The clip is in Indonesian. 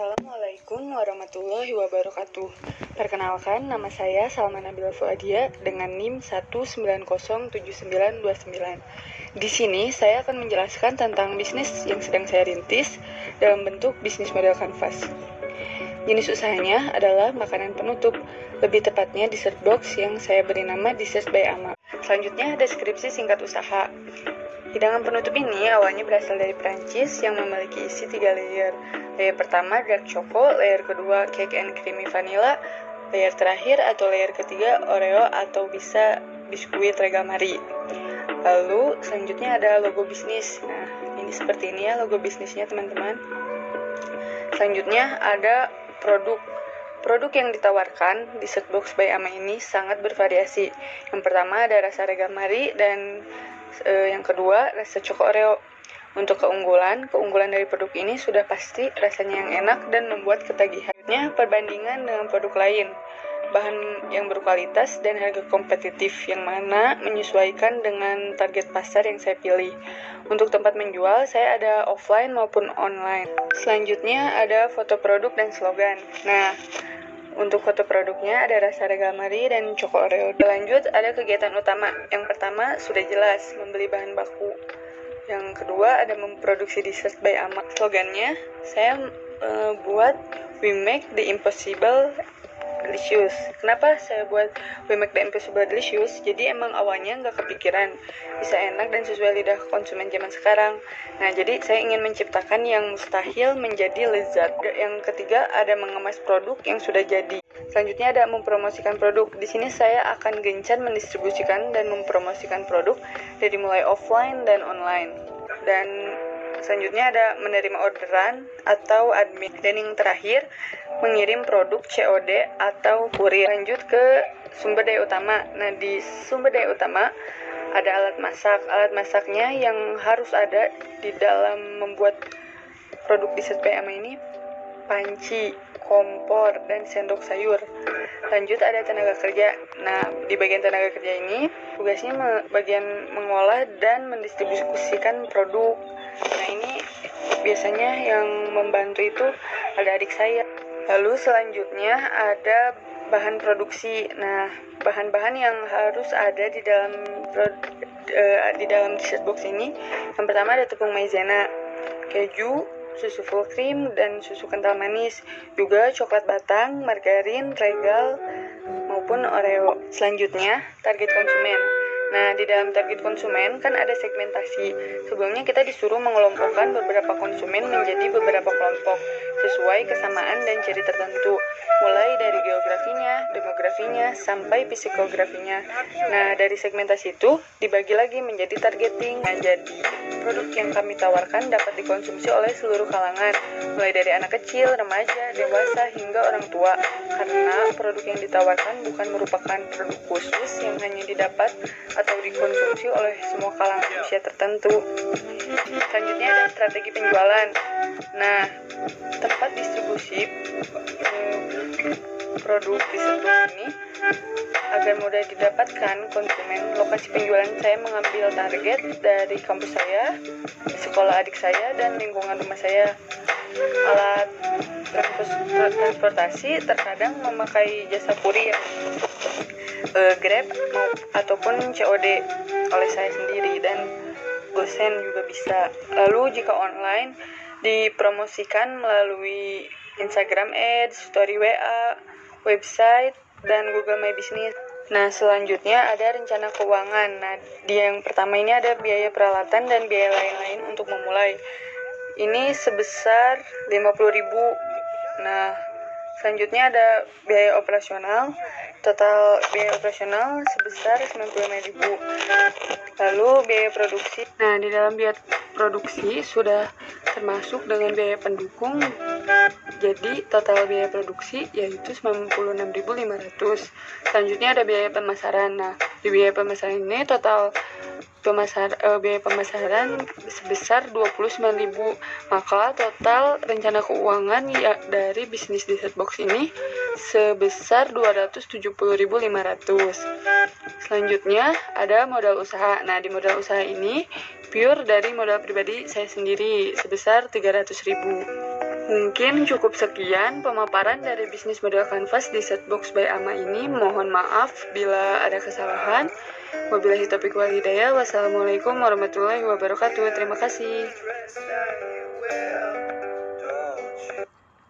Assalamualaikum warahmatullahi wabarakatuh. Perkenalkan, nama saya Salma Nabila Fuadia dengan NIM 1907929. Di sini saya akan menjelaskan tentang bisnis yang sedang saya rintis dalam bentuk bisnis model kanvas. Jenis usahanya adalah makanan penutup, lebih tepatnya dessert box yang saya beri nama Dessert by Ama. Selanjutnya deskripsi singkat usaha. Hidangan penutup ini awalnya berasal dari Prancis yang memiliki isi tiga layer. Layer pertama dark choco, layer kedua cake and creamy vanilla, layer terakhir atau layer ketiga Oreo atau bisa biskuit Regal Marie. Lalu selanjutnya ada logo bisnis. Nah, ini seperti ini ya logo bisnisnya teman-teman. Selanjutnya ada produk. Produk yang ditawarkan di Setbox by Ama ini sangat bervariasi. Yang pertama ada rasa Regal Marie dan e, yang kedua rasa Choco Oreo. Untuk keunggulan, keunggulan dari produk ini sudah pasti rasanya yang enak dan membuat ketagihan. Perbandingan dengan produk lain, bahan yang berkualitas dan harga kompetitif yang mana menyesuaikan dengan target pasar yang saya pilih. Untuk tempat menjual, saya ada offline maupun online. Selanjutnya ada foto produk dan slogan. Nah, untuk foto produknya ada rasa regal Marie dan Choco Oreo. Lanjut ada kegiatan utama. Yang pertama sudah jelas membeli bahan baku. Yang kedua ada memproduksi dessert by Amak. Slogannya saya uh, buat we make the impossible delicious. Kenapa saya buat make the impossible delicious? Jadi emang awalnya nggak kepikiran bisa enak dan sesuai lidah konsumen zaman sekarang. Nah jadi saya ingin menciptakan yang mustahil menjadi lezat. Yang ketiga ada mengemas produk yang sudah jadi. Selanjutnya ada mempromosikan produk. Di sini saya akan gencar mendistribusikan dan mempromosikan produk dari mulai offline dan online. Dan selanjutnya ada menerima orderan atau admin. Dan yang terakhir mengirim produk COD atau kurir. Lanjut ke sumber daya utama. Nah, di sumber daya utama ada alat masak. Alat masaknya yang harus ada di dalam membuat produk di PMA ini panci, kompor, dan sendok sayur. Lanjut ada tenaga kerja. Nah, di bagian tenaga kerja ini tugasnya bagian mengolah dan mendistribusikan produk. Nah, ini biasanya yang membantu itu ada adik saya. Lalu selanjutnya ada bahan produksi. Nah, bahan-bahan yang harus ada di dalam uh, di dalam t-shirt box ini. Yang pertama ada tepung maizena, keju, susu full cream, dan susu kental manis. Juga coklat batang, margarin, regal, maupun Oreo. Selanjutnya, target konsumen. Nah, di dalam target konsumen kan ada segmentasi. Sebelumnya kita disuruh mengelompokkan beberapa konsumen menjadi beberapa kelompok sesuai kesamaan dan ciri tertentu, mulai dari geografinya, demografinya, sampai psikografinya. Nah, dari segmentasi itu dibagi lagi menjadi targeting. Nah, jadi produk yang kami tawarkan dapat dikonsumsi oleh seluruh kalangan, mulai dari anak kecil, remaja, dewasa, hingga orang tua. Karena produk yang ditawarkan bukan merupakan produk khusus yang hanya didapat atau dikonsumsi oleh semua kalangan usia tertentu. Selanjutnya ada strategi penjualan. Nah, tempat distribusi eh, produk di ini agar mudah didapatkan konsumen. Lokasi penjualan saya mengambil target dari kampus saya, sekolah adik saya, dan lingkungan rumah saya. Alat transportasi terkadang memakai jasa kurir uh, Grab ataupun COD oleh saya sendiri dan dosen juga bisa. Lalu jika online dipromosikan melalui Instagram Ads, Story WA, website, dan Google My Business. Nah, selanjutnya ada rencana keuangan. Nah, di yang pertama ini ada biaya peralatan dan biaya lain-lain untuk memulai. Ini sebesar 50.000. Nah, selanjutnya ada biaya operasional Total biaya operasional sebesar 95.000. Lalu biaya produksi. Nah, di dalam biaya produksi sudah termasuk dengan biaya pendukung. Jadi total biaya produksi yaitu 96.500. Selanjutnya ada biaya pemasaran. Nah, di biaya pemasaran ini total pemasar uh, biaya pemasaran sebesar 29.000 maka total rencana keuangan ya dari bisnis dessert box ini sebesar 270.500 selanjutnya ada modal usaha. Nah di modal usaha ini pure dari modal pribadi saya sendiri sebesar 300.000 Mungkin cukup sekian pemaparan dari bisnis model kanvas di Setbox by Ama ini. Mohon maaf bila ada kesalahan. Wabillahi taufiq wal hidayah. Wassalamualaikum warahmatullahi wabarakatuh. Terima kasih.